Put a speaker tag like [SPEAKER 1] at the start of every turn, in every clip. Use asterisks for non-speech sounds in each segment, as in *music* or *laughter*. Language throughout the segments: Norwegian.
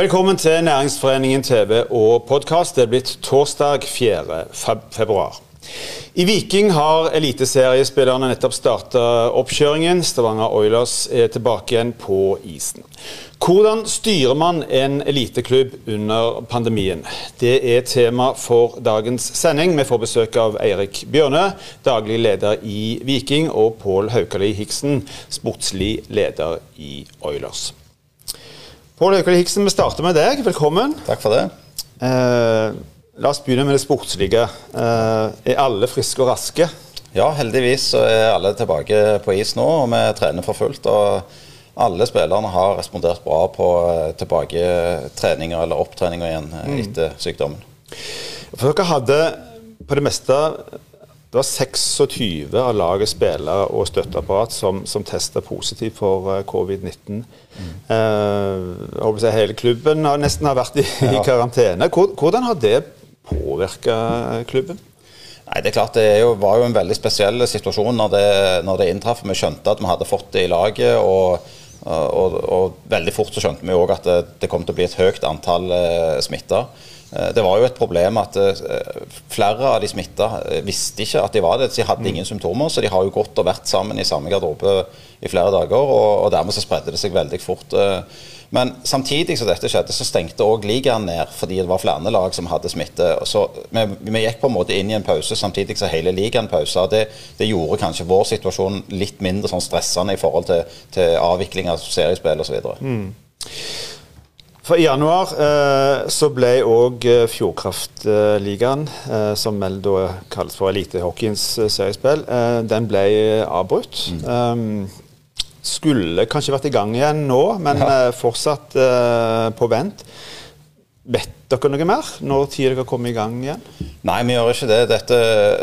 [SPEAKER 1] Velkommen til Næringsforeningen TV og podkast. Det er blitt torsdag 4. februar. I Viking har eliteseriespillerne nettopp starta oppkjøringen. Stavanger Oilers er tilbake igjen på isen. Hvordan styrer man en eliteklubb under pandemien? Det er tema for dagens sending. Vi får besøk av Eirik Bjørnø, daglig leder i Viking, og Pål Haukali Hiksen, sportslig leder i Oilers. Pål Haukali Hiksen, vi starter med deg. Velkommen.
[SPEAKER 2] Takk for det.
[SPEAKER 1] Eh, La oss begynne med det sportslige. Eh, er alle friske og raske?
[SPEAKER 2] Ja, heldigvis så er alle tilbake på is nå, og vi trener for fullt. og Alle spillerne har respondert bra på eh, tilbaketreninger eller opptreninger igjen eh, mm. etter sykdommen.
[SPEAKER 1] For dere hadde på det meste det var 26 av lagets spillere og støtteapparat som, som testa positivt for covid-19. Mm. Eh, hele klubben har nesten har vært i, ja. i karantene. Hvordan har det påvirka klubben?
[SPEAKER 2] Nei, det er klart det er jo, var jo en veldig spesiell situasjon når det, når det inntraff. Vi skjønte at vi hadde fått det i laget. og, og, og veldig fort så skjønte vi òg at det, det, kom til å bli et høyt antall eh, smitta. Eh, det var jo et problem at eh, flere av de smitta eh, visste ikke at de var det. De hadde ingen symptomer, så de har jo gått og vært sammen i samme garderobe i flere dager. Og dermed så spredde det seg veldig fort. Men samtidig som dette skjedde, så stengte òg ligaen ned fordi det var flere lag som hadde smitte. Så vi, vi, gikk på en måte inn i en pause samtidig som hele ligaen pausa. Det, det, gjorde kanskje vår situasjon litt mindre sånn stressende i forhold til, til avvikling av seriespill osv.
[SPEAKER 1] For I januar eh, så ble òg eh, Fjordkraftligaen, eh, som vel da kalles for elitehockeyens eh, seriespill, eh, den ble avbrutt. Mm. Um, skulle kanskje vært i gang igjen nå, men ja. Eh, fortsatt på vent. Vet dere noe mer? Når tid dere kommer i gang igjen?
[SPEAKER 2] Nei, vi gjør ikke det. Dette,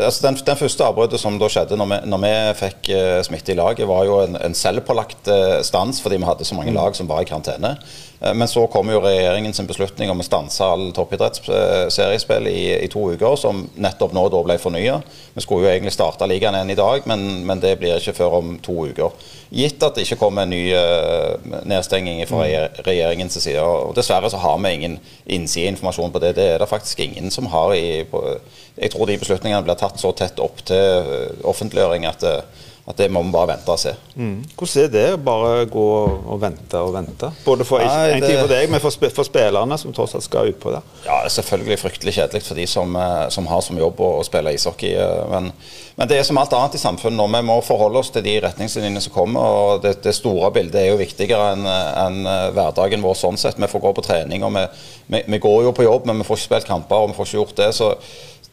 [SPEAKER 2] altså den, den, første avbruddet som da skjedde når vi, når vi fikk uh, smitte i laget, var jo en, en selvpålagt uh, stans fordi vi hadde så mange mm. lag som var i karantene. Uh, men så kom jo regjeringen sin beslutning om å stanse all toppidrettssseriespill i, i, to uker, som nettopp nå da ble fornya. Vi skulle jo egentlig starte ligaen igjen i dag, men, men det blir ikke før om to uker. Gitt at det ikke kommer en ny nedstenging fra mm. regjeringens side. og Dessverre så har vi ingen innsideinformasjon på det. Det er det faktisk ingen som har. i Jeg tror de beslutningene blir tatt så tett opp til eh, offentliggjøring at uh, at det må vi bare vente og se.
[SPEAKER 1] Mm. Hvordan er det å bare gå og vente og vente? Både for Nei, en tid for deg, men for, sp for spillerne som tross alt skal ut på det?
[SPEAKER 2] Ja, det er selvfølgelig fryktelig kjedelig for de som, eh, som har som jobb å, å spille ishockey. Eh, men, men, det er som alt annet i samfunnet nå. Vi må forholde oss til de retningslinjene som kommer. og Det, det store bildet er jo viktigere enn en eh, hverdagen vår sånn sett. Vi får gå på trening, og vi, vi, vi går jo på jobb, men vi får ikke spilt kamper og vi får ikke gjort det. så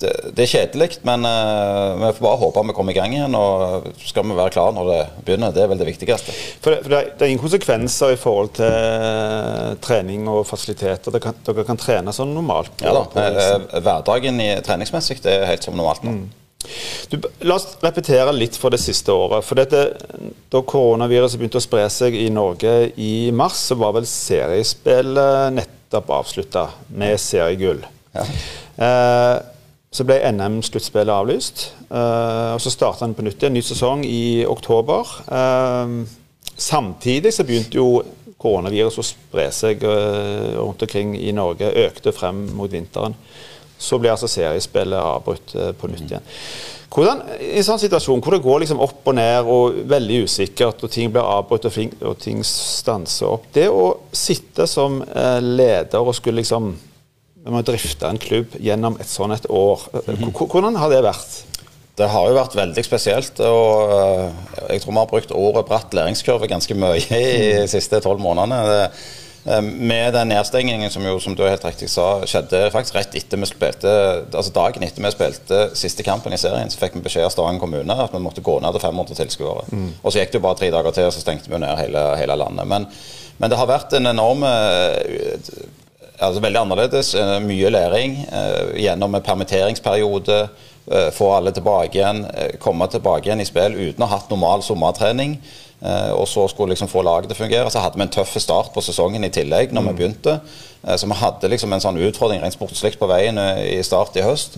[SPEAKER 2] det, det, er kjedelig, men uh, vi får bare håpe vi kommer i gang igjen. Og skal vi være klare når det begynner. Det er vel det viktigste.
[SPEAKER 1] For det, for det, er, det er ingen konsekvenser i forhold til uh, trening og fasiliteter? Dere kan, dere kan trene sånn normalt?
[SPEAKER 2] På, ja da. På, uh, hverdagen i treningsmessig det er helt som normalt nå. Mm.
[SPEAKER 1] Du, la oss repetere litt for det siste året. for dette, Da koronaviruset begynte å spre seg i Norge i mars, så var vel seriespillet nettopp avslutta med seriegull. Ja. Eh, så ble NM-sluttspillet avlyst. Uh, og Så starta han på nytt igjen, ny sesong i oktober. Uh, samtidig så begynte jo koronaviruset å spre seg uh, rundt omkring i Norge. Økte frem mot vinteren. Så ble altså seriespillet avbrutt på nytt igjen. Hvordan, I en sånn situasjon hvor det går liksom opp og ned og veldig usikkert, og ting blir avbrutt og ting stanser opp Det å sitte som leder og skulle liksom vi må drifte en klubb gjennom et sånn et år. Hvordan har det vært?
[SPEAKER 2] Det har jo vært veldig spesielt. og eh, Jeg tror vi har brukt året bratt læringskurve ganske mye i de siste tolv månedene. Eh, med den nedstengingen som jo, som du helt riktig sa, skjedde faktisk rett etter vi spilte altså dagen etter vi spilte siste kampen i serien, så fikk vi beskjed av Stavanger kommune at vi måtte gå ned til 500 tilskuere. Mm. Og så gikk det jo bare tre dager til, og så stengte vi ned hele, hele landet. Men, men, det har vært en enorm altså veldig annerledes. Eh, mye læring eh, gjennom en permitteringsperiode. Eh, få alle tilbake igjen, komme tilbake igjen i spill uten å ha hatt normal sommertrening. og så skulle liksom få laget til å fungere. Så hadde vi en tøff start på sesongen i tillegg når mm. vi begynte. så vi hadde liksom en sånn utfordring rent sportslig på veien i start i høst.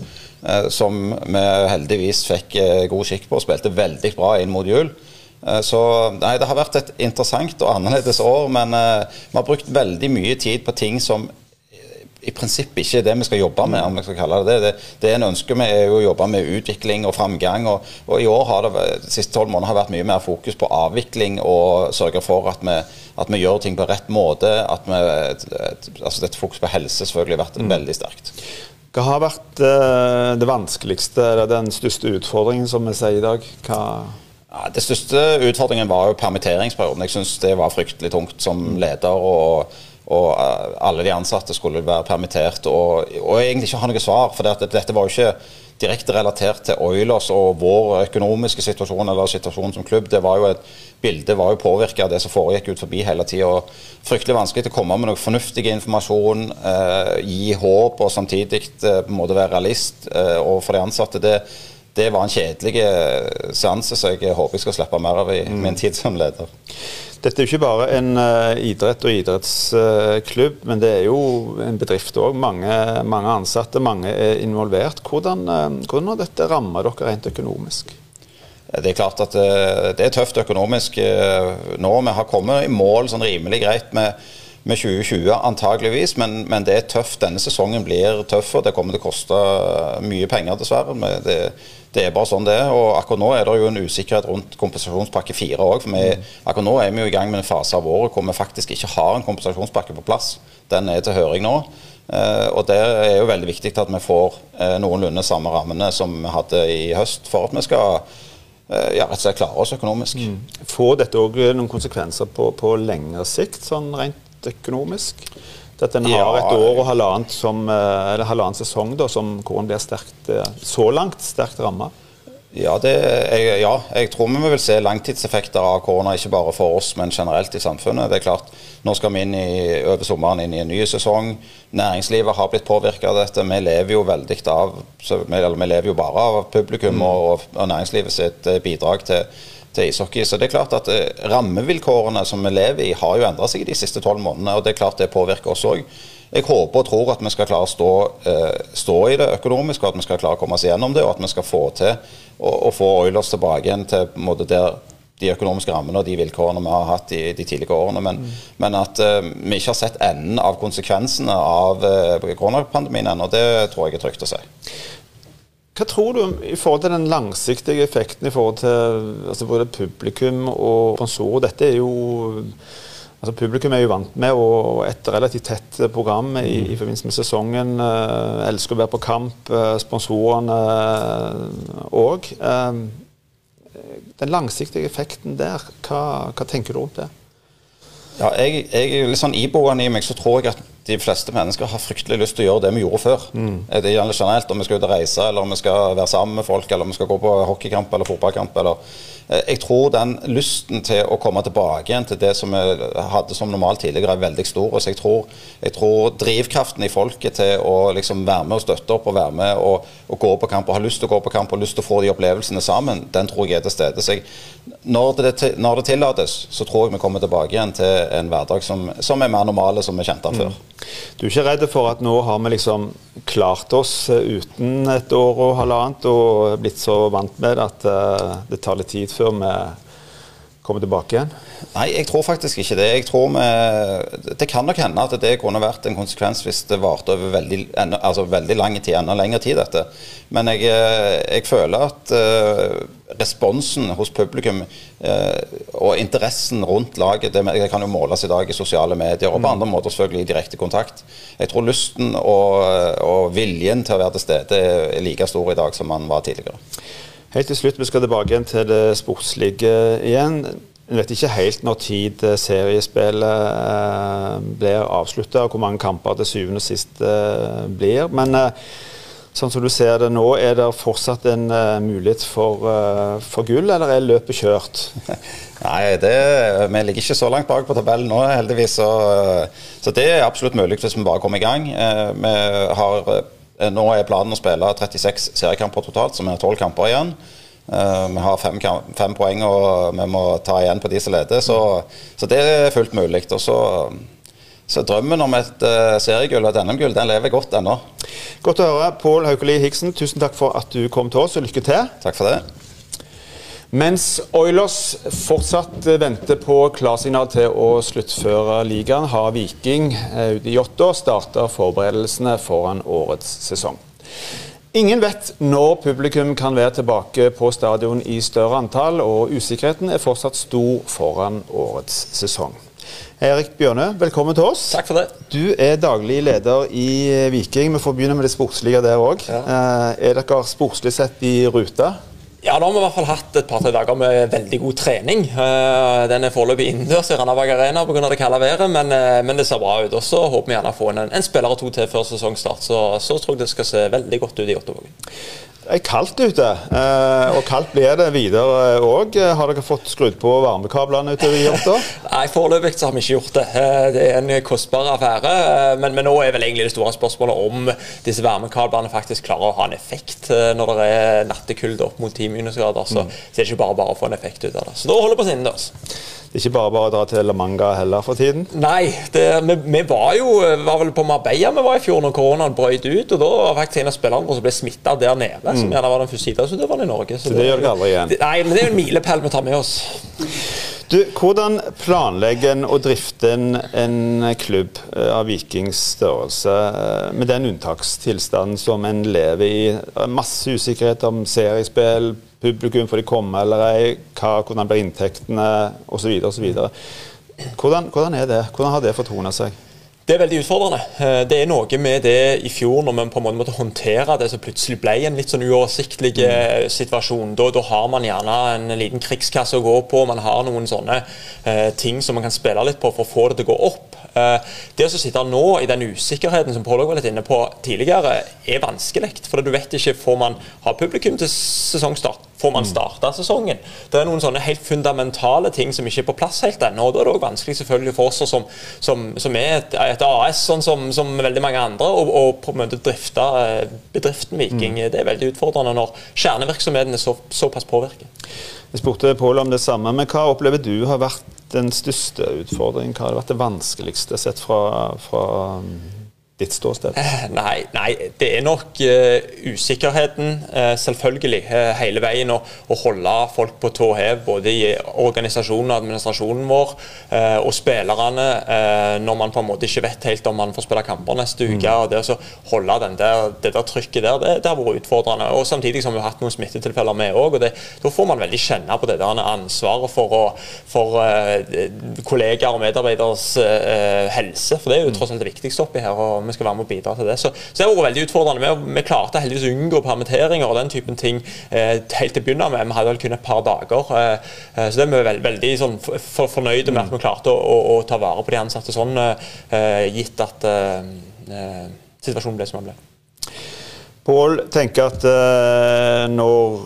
[SPEAKER 2] som vi heldigvis fikk god skikk på og spilte veldig bra inn mot jul. Så nei, det har vært et interessant og annerledes år, men vi har brukt veldig mye tid på ting som i prinsippet ikke det vi skal jobbe med. om jeg skal kalle Det det. Det, en ønsker med er jo å jobbe med utvikling og framgang. Og, og i år har det de siste tolv månedene har vært mye mer fokus på avvikling og sørge for at vi, at vi gjør ting på rett måte. at vi, altså Dette fokus på helse selvfølgelig har vært mm. veldig sterkt.
[SPEAKER 1] Hva har vært eh, det vanskeligste, eller den største utfordringen, som vi sier i dag? Hva
[SPEAKER 2] ja, det største utfordringen var jo permitteringsperioden. Jeg syns det var fryktelig tungt som leder. og og eh, alle de ansatte skulle være permittert og, og egentlig ikke ha noe svar. For det, dette var jo ikke direkte relatert til Oilers og vår økonomiske situasjon eller situasjonen som klubb. Det var jo et bilde var jo påvirka av det som foregikk ut forbi hele tida. Fryktelig vanskelig å komme med noe fornuftig informasjon, eh, gi håp og samtidig eh, på en måte være realist eh, overfor de ansatte. Det, det var en kjedelig eh, seanse som jeg håper jeg skal slippe mer av i mm. min tid som leder.
[SPEAKER 1] Dette er jo ikke bare en uh, idrett og idrettsklubb, uh, men det er jo en bedrift òg. Mange, mange, ansatte, mange er involvert. Hvordan, uh, hvordan har dette rammet dere rent økonomisk?
[SPEAKER 2] Det er klart at det er tøft økonomisk nå. Vi har kommet i mål sånn rimelig greit med, med 2020 antageligvis, men, men, det er tøft. Denne sesongen blir tøff, og det kommer til å koste mye penger, dessverre. Det, det er bare sånn det er. og Akkurat nå er det jo en usikkerhet rundt kompensasjonspakke fire òg. vi Akkurat nå er vi jo i gang med en fase av året hvor vi faktisk ikke har en kompensasjonspakke på plass. Den er til høring nå. Uh, og Det er jo veldig viktig at vi får uh, noenlunde samme rammene som vi hadde i høst, for at vi skal ja, rett og slett klare oss økonomisk. Mm.
[SPEAKER 1] Får dette òg noen konsekvenser på, på lengre sikt, sånn rent økonomisk? At en har et år og halvannet, som, eh, eller halvannen sesong da, som, hvor en blir sterkt, eh, så langt sterkt ramma?
[SPEAKER 2] Ja, jeg, ja, jeg tror vi vil se langtidseffekter av korona, ikke bare for oss, men generelt i samfunnet. Det er klart, Nå skal vi inn i, over sommeren inn i en ny sesong. Næringslivet har blitt påvirka av dette. Vi lever jo veldig av, vi, lever jo bare av publikum mm. og, og næringslivet sitt eh, bidrag til til ishockey. Så det er klart at eh, rammevilkårene som vi lever i, har jo endra seg de siste tolv månedene. og det er klart det påvirker oss òg. Jeg håper og tror at vi skal klare å stå, eh, stå, i det økonomisk, og at vi skal klare å komme oss gjennom det, og at vi skal få til å, få Oilers tilbake igjen til en måte der de økonomiske rammene og de vilkårene vi har hatt i de tidligere årene. Men, mm. men at uh, vi ikke har sett enden av konsekvensene av uh, koronapandemien ennå, det tror jeg er trygt å si.
[SPEAKER 1] Hva tror du i forhold til den langsiktige effekten i forhold til altså både publikum og sponsorer? Dette er jo altså Publikum er jo vant med og et relativt tett program i, i forbindelse med sesongen. Eh, elsker å være på kamp. Eh, sponsorene òg. Eh, den langsiktige effekten der, hva, hva tenker du rundt det?
[SPEAKER 2] Ja, jeg, jeg, litt sånn Iboende i meg så tror jeg at de fleste mennesker har fryktelig lyst til å gjøre det vi gjorde før. Mm. Det gjelder generelt om vi skal ut og reise, eller om vi skal være sammen med folk, eller om vi skal gå på hockeykamp eller fotballkamp. eller Eh, jeg tror den lysten til å komme tilbake igjen til det som vi hadde som normalt tidligere, er veldig stor. Så jeg tror, jeg tror drivkraften i folket til å liksom være med og støtte opp og være med og, og, gå på kamp og ha lyst til å gå på kamp og lyst til å få de opplevelsene sammen, den tror jeg er til stede. Så jeg, når, det, når, det, tillates, så tror jeg vi kommer tilbake igjen til en hverdag som, som er mer normale, som vi kjente den før. Mm.
[SPEAKER 1] Du er ikke redd for at nå har vi liksom klart oss eh, uten et år og halvannet og blitt så vant med det at uh, det tar litt tid før vi kommer tilbake igjen?
[SPEAKER 2] Nei, jeg tror faktisk ikke det. Jeg tror vi, Det kan nok hende at det kunne vært en konsekvens hvis det varte over veldig, altså veldig lang tid, enda lengre tid, dette. Men jeg, eh, jeg føler at uh, responsen hos publikum uh, og interessen rundt laget, det, det, kan jo måles i dag i sosiale medier og på mm. andre måter selvfølgelig i direkte kontakt. Jeg tror lysten og, og viljen til å være til stede er like stor i dag som man var tidligere.
[SPEAKER 1] Helt til slutt, Vi skal tilbake igjen til det sportslige igjen. En vet ikke helt når tid eh, seriespillet eh, blir avslutta, og hvor mange kamper til syvende og sist eh, blir. Men sånn som du ser det nå, er det fortsatt en mulighet for, for gull, eller er løpet kjørt? *laughs*
[SPEAKER 2] Nei, det, vi ligger ikke så langt bak på tabellen nå, heldigvis. Så, så det er absolutt mulig hvis vi bare kommer i gang. Vi har nå er planen å spille 36 seriekamper totalt, så vi har 12 kamper igjen. Uh, vi har fem, fem, poeng og vi må ta igjen på de som leder, så, så det er fullt mulig. Og så, så drømmen om et uh, seriegull og et NM-gull den lever godt ennå.
[SPEAKER 1] Godt å høre. Pål Haukeli Hiksen, tusen takk for at du kom til oss, og lykke til.
[SPEAKER 2] Takk for det.
[SPEAKER 1] Mens Oilers fortsatt venter på klarsignal til å sluttføre ligaen, har Viking ute i Jåttå starta forberedelsene foran årets sesong. Ingen vet når publikum kan være tilbake på stadion i større antall, og usikkerheten er fortsatt stor foran årets sesong. Erik Bjørnø, velkommen til oss.
[SPEAKER 3] Takk for det.
[SPEAKER 1] Du er daglig leder i Viking. Vi får begynne med det sportslige der òg. Ja. Eh, er dere sportslig sett i rute?
[SPEAKER 3] Ja, da har vi i hvert fall hatt et par-tre dager med veldig god trening. Eh, den er foreløpig innendørs i Randaberg Arena pga. det kalde været, men, eh, men, det ser bra ut. Og så håper vi gjerne å få en, en spiller og to til før sesongstart. Så, så tror jeg det skal se veldig godt ut i Ottavågen.
[SPEAKER 1] Det er kaldt ute, eh, og kaldt blir det videre òg. Har dere fått skrudd på varmekablene i Otta? *laughs*
[SPEAKER 3] Nei, foreløpig har vi ikke gjort det. Eh, det er en kostbar affære. Eh, men, men, nå er vel egentlig det store spørsmålet om disse varmekablene faktisk klarer å ha en effekt når det er nattekulde opp mot 10 minusgrader. Så, mm. så er det ikke bare bare å få en effekt ut av det. Så da holder vi oss innendørs.
[SPEAKER 1] Det er ikke bare bare å dra til La Manga heller for tiden?
[SPEAKER 3] Nei, det, vi, vi, var jo var vel på Marbella vi var i fjor når koronaen brøt ut. og Da var faktisk en av spillerne som ble smitta der nede, mm. som gjerne var den første idrettsutøveren i Norge.
[SPEAKER 1] Så, så det, det, gjør dere aldri igjen?
[SPEAKER 3] Det, nei, men det er jo en milepæl vi tar med oss.
[SPEAKER 1] Du, Hvordan planlegger en og drifter en, en klubb eh, av Vikings størrelse eh, med den unntakstilstanden som en lever i? Masse usikkerhet om seriespill, publikum får de komme eller ei, hva, hvordan blir inntektene osv. osv. Hvordan, hvordan er det? Hvordan har det fortona seg?
[SPEAKER 3] Det er veldig utfordrende. Eh, det er noe med det i fjor, når vi på en måte måtte håndtere det som plutselig ble en litt sånn uoversiktlig eh, mm. situasjon. Da, da, har man gjerne en liten krigskasse å gå på, man har noen sånne eh, ting som man kan spille litt på for å få det til å gå opp. Eh, det å sitte nå i den usikkerheten som Pål var litt inne på tidligere, er vanskelig. For du vet ikke får man ha publikum til sesongstart. Får man mm. starta sesongen? Det er noen sånne helt fundamentale ting som ikke er på plass helt ennå. Da er det òg vanskelig selvfølgelig for oss som, som, som er et, et, AS, sånn som, som, veldig mange andre, å på en måte drifte eh, bedriften Viking. Mm. Det er veldig utfordrende når kjernevirksomheten er så, såpass påvirket.
[SPEAKER 1] Jeg spurte Pål om det samme, men hva opplever du har vært den største utfordringen? Hva har vært det vanskeligste sett fra, fra ditt ståsted?
[SPEAKER 3] Eh, nei, nei, det er nok uh, usikkerheten, uh, selvfølgelig, uh, hele veien. Å, å, holde folk på tå hev, både i organisasjonen og administrasjonen vår og spillerne, når man på en måte ikke vet helt om man får spille kamper neste uke. Mm. og Det å holde der, det der trykket der, det, det, har vært utfordrende. og Samtidig som vi har hatt noen smittetilfeller med òg. Da får man veldig kjenne på det der ansvaret for, å, for kollegaer og medarbeideres helse. For det er jo mm. tross alt det viktigste oppi her. og vi skal være med og bidra til det. Så, så det har vært veldig utfordrende. Vi, vi klarte heldigvis å unngå permitteringer og den typen ting eh, helt til å begynne med. Vi hadde vel kun et par dager. Eh, eh så det er vi veldig, veldig sånn, for, fornøyde med at vi klarte å, å, å, ta vare på de ansatte sånn, eh, gitt at eh, eh, situasjonen ble som den ble.
[SPEAKER 1] Pål tenker at når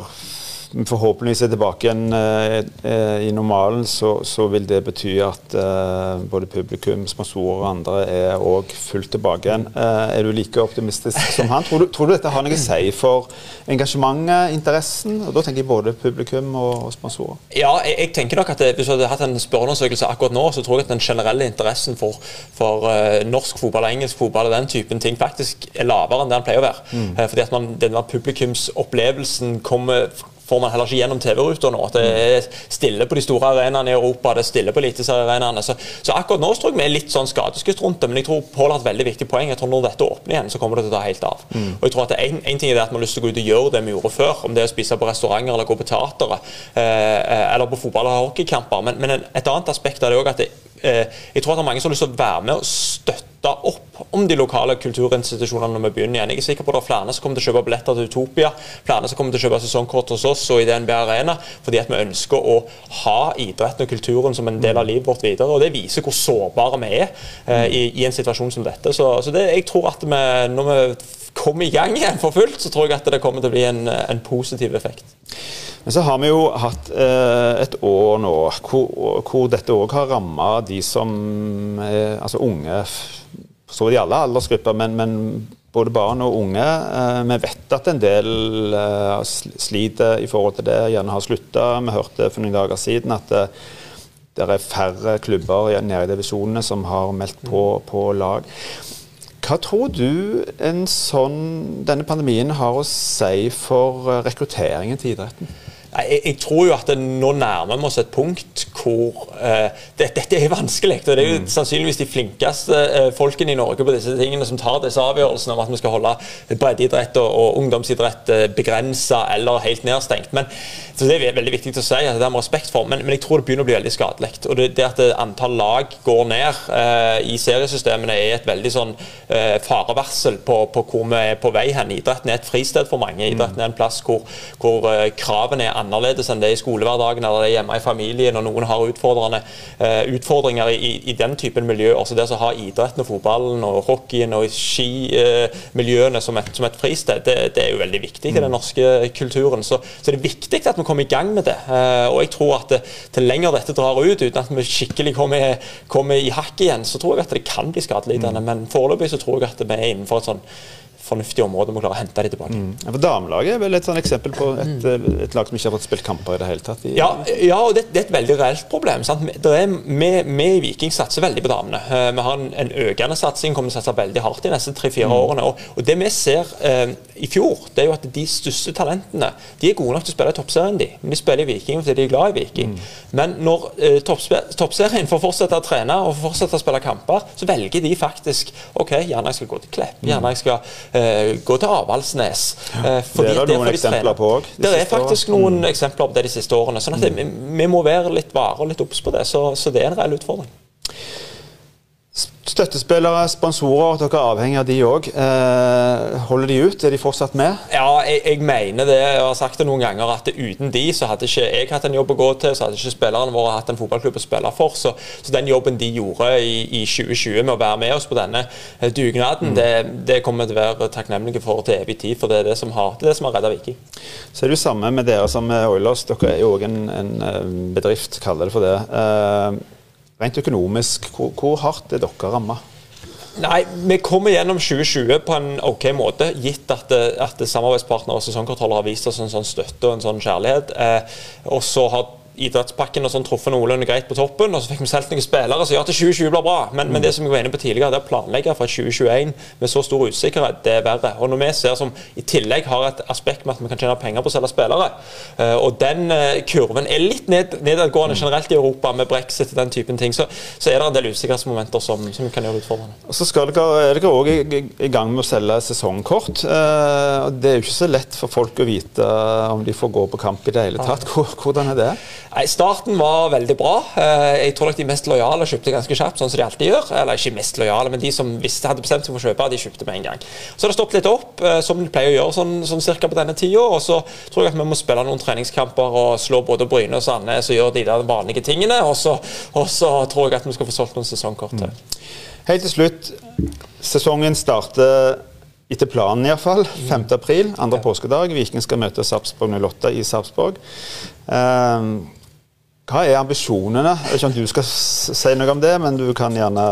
[SPEAKER 1] forhåpentligvis er tilbake igjen eh, i normalen, så, så, vil det bety at eh, både publikum, sponsorer og andre er òg fullt tilbake igjen. Eh, er du like optimistisk som han? Tror du, tror du, dette har noe å si for engasjementet, interessen? Og Da tenker jeg både publikum og, sponsorer.
[SPEAKER 3] Ja, jeg, jeg, tenker nok at det, hvis du hadde hatt en spørreundersøkelse akkurat nå, så tror jeg at den generelle interessen for, for uh, norsk fotball og engelsk fotball og den typen ting faktisk er lavere enn det den pleier å være. Mm. Uh, fordi at man, den publikumsopplevelsen kommer får man heller ikke gjennom TV-ruta nå. Det er stille på de store arenaene i Europa, det er stille på eliteseriearenaene. Så, så akkurat nå tror jeg vi er litt sånn skadeskutt rundt det, men jeg tror Pål har et veldig viktig poeng. Jeg tror Når dette åpner igjen, så kommer det til å ta helt av. Mm. Og jeg tror at en, en, ting er det at man har lyst til å gå ut og gjøre det vi gjorde før, om det er å spise på restauranter eller gå på teateret, eh, eh eller på fotball- og hockeykamper. Men, men, et annet aspekt av det òg at det, jeg tror at det er mange som har lyst til å være med og støtte opp om de lokale kulturinstitusjonene når vi begynner igjen. Jeg er sikker på at det er flere som kommer til å kjøpe billetter til Utopia, flere som kommer til å kjøpe sesongkort hos oss og i DNB Arena, fordi at vi ønsker å ha idretten og kulturen som en del av livet vårt videre. og Det viser hvor sårbare vi er eh, i, i, en situasjon som dette. Så, så det, jeg tror at vi, når vi kommer i gang igjen for fullt, så tror jeg at det kommer til å bli en, en positiv effekt.
[SPEAKER 1] Men så har vi jo hatt eh, et år nå hvor, hvor dette òg har ramma de som eh, altså unge så vidt i alle aldersgrupper, men, men, både barn og unge. Eh, vi vet at en del eh, sliter i forhold til det, gjerne har slutta. Vi hørte for noen dager siden at eh, det er færre klubber nede i divisjonene som har meldt på, på lag. Hva tror du sånn, denne pandemien har å si for rekrutteringen til idretten?
[SPEAKER 3] Jeg, jeg, tror jo at det, nå nærmer vi oss et punkt hvor uh, det, dette er vanskelig. og Det er jo mm. sannsynligvis de flinkeste uh, folkene i Norge på disse tingene som tar disse avgjørelsene om at vi skal holde breddeidrett og, og ungdomsidrett uh, begrensa eller helt nedstengt. Men, så Det er veldig viktig å si at det har vi respekt for, men, men, jeg tror det begynner å bli veldig skadelig. Og det, det at antall lag går ned i seriesystemene er et veldig sånn farevarsel på, på, hvor vi er på vei hen. Idretten er et fristed for mange. Idretten er en plass hvor, hvor kravene er annerledes enn det er i skolehverdagen eller det er hjemme i familien, og noen har uh, utfordringer i, i, den typen miljø. Også det å ha idretten og fotballen og hockeyen og skimiljøene uh, som, som, et fristed, det, det, er jo veldig viktig i den norske kulturen. Så, så det er viktig at vi kommer i gang med det. Uh, og jeg tror at det, til lenger dette drar ut, uten at vi skikkelig kommer, kommer i hakk igjen, så tror jeg at det kan bli skadelidende. Mm. Men foreløpig så tror jeg at vi er innenfor et sånn fornuftig område må klare å hente dem tilbake. Mm.
[SPEAKER 1] Ja, for Damelaget er vel et sånn eksempel på et, mm. et, lag som ikke har fått spilt kamper i det hele tatt? I,
[SPEAKER 3] ja, ja, og det, det, er et veldig reelt problem. Vi i Viking satser veldig på damene. Uh, vi har en, en, økende satsing, kommer til å satse veldig hardt de neste tre-fire mm. årene. Og, og, det vi ser uh, i fjor, det er jo at de største talentene de er gode nok til å spille i toppserien, de. Men de spiller i Viking fordi de er glad i Viking. Mm. Men når uh, toppserien får fortsette å trene og fortsette å spille kamper, så velger de faktisk OK, gjerne jeg skal gå til Klepp, mm. gjerne jeg skal Eh, gå til Avaldsnes.
[SPEAKER 1] Eh, det er det noen eksempler på òg?
[SPEAKER 3] Det er faktisk år. noen mm. eksempler på det de siste årene. sånn at mm. vi, må være litt vare og litt obs på det. Så, så det er en reell utfordring.
[SPEAKER 1] Støttespillere, sponsorer, dere er avhengig av de òg. Eh, holder de ut? Er de fortsatt med?
[SPEAKER 3] Ja, jeg, jeg, mener det. Jeg har sagt det noen ganger at uten de så hadde ikke jeg hatt en jobb å gå til, så hadde ikke spillerne våre hatt en fotballklubb å spille for. Så, så den jobben de gjorde i, i, 2020 med å være med oss på denne eh, dugnaden, mm. det, det, kommer til å være takknemlige for til evig tid. For det er det som har, det har redda Viking.
[SPEAKER 1] Så er det jo samme med dere som med Oilers. Dere er jo òg en, en, eh, bedrift, kaller det for det. Eh, Rent økonomisk, hvor, hvor hardt er dere ramma?
[SPEAKER 3] Nei, Vi kommer gjennom 2020 på en ok måte, gitt at, at samarbeidspartnere og sesongkontroller har vist oss en sånn støtte og en sånn kjærlighet. Eh, og så har idrettspakken og sånn truffet noenlunde greit på toppen. og Så fikk vi solgt noen spillere som gjør at 2020 blir bra. Men, mm. men, det som jeg var inne på tidligere, det å planlegge fra 2021 med så stor usikkerhet, det er verre. Og når vi ser som i tillegg har et aspekt med at vi kan tjene penger på å selge spillere, uh, og den uh, kurven er litt ned, nedadgående mm. generelt i Europa med brexit og den typen ting, så, så er det en del usikkerhetsmomenter som, som kan gjøre utfordrende.
[SPEAKER 1] Og så skal dere, er dere òg i, i, gang med å selge sesongkort. Uh, det er jo ikke så lett for folk å vite om de får gå på kamp i det hele tatt. Hvordan er det?
[SPEAKER 3] Nei, Starten var veldig bra. Eh, jeg tror nok de mest lojale kjøpte ganske kjapt, sånn som de alltid gjør. Eller ikke mest lojale, men de som visste hadde bestemt seg for å kjøpe, de kjøpte med en gang. Så det stoppet litt opp, eh, som de pleier å gjøre sånn, sånn cirka på denne tida. Og så tror jeg at vi må spille noen treningskamper og slå både Bryne og Sandnes og gjøre de der vanlige tingene. Og så, og så tror jeg at vi skal få solgt noen sesongkort til. Mm.
[SPEAKER 1] Helt til slutt. Sesongen starter etter planen iallfall. 5.4, andre ja. påskedag. Viking skal møte Sarpsborg 08 i Sarpsborg. Um, hva er ambisjonene? Jeg vet ikke om du skal si noe om det, men du kan gjerne,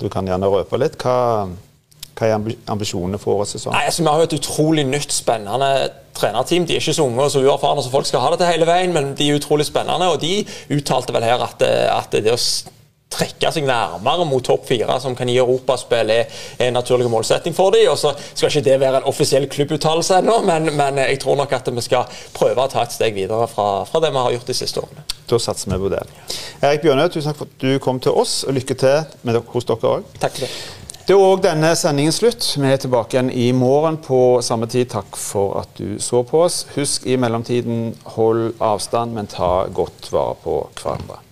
[SPEAKER 1] du kan gjerne røpe litt. Hva, hva er ambisjonene for årets sesong?
[SPEAKER 3] Nei, altså, vi har jo et utrolig nytt, spennende trenerteam. De er ikke så unge og så uerfarne så folk skal ha det til hele veien, men de er utrolig spennende. Og de uttalte vel her at, at det å trekke seg nærmere mot topp fire, som kan gi europaspill, er en naturlig målsetting for dem. Og så skal ikke det være en offisiell klubbuttalelse ennå, men, men, jeg tror nok at vi skal prøve å ta et steg videre fra, fra det vi har gjort de siste årene.
[SPEAKER 1] Da satser vi på det. Erik Bjørnø, tusen takk for at du kom til oss, og lykke til med dere, hos dere òg.
[SPEAKER 3] Takk for det.
[SPEAKER 1] Det er òg denne sendingen slutt. Vi er tilbake igjen i morgen på samme tid. Takk for at du så på oss. Husk i mellomtiden, hold avstand, men ta godt vare på hverandre.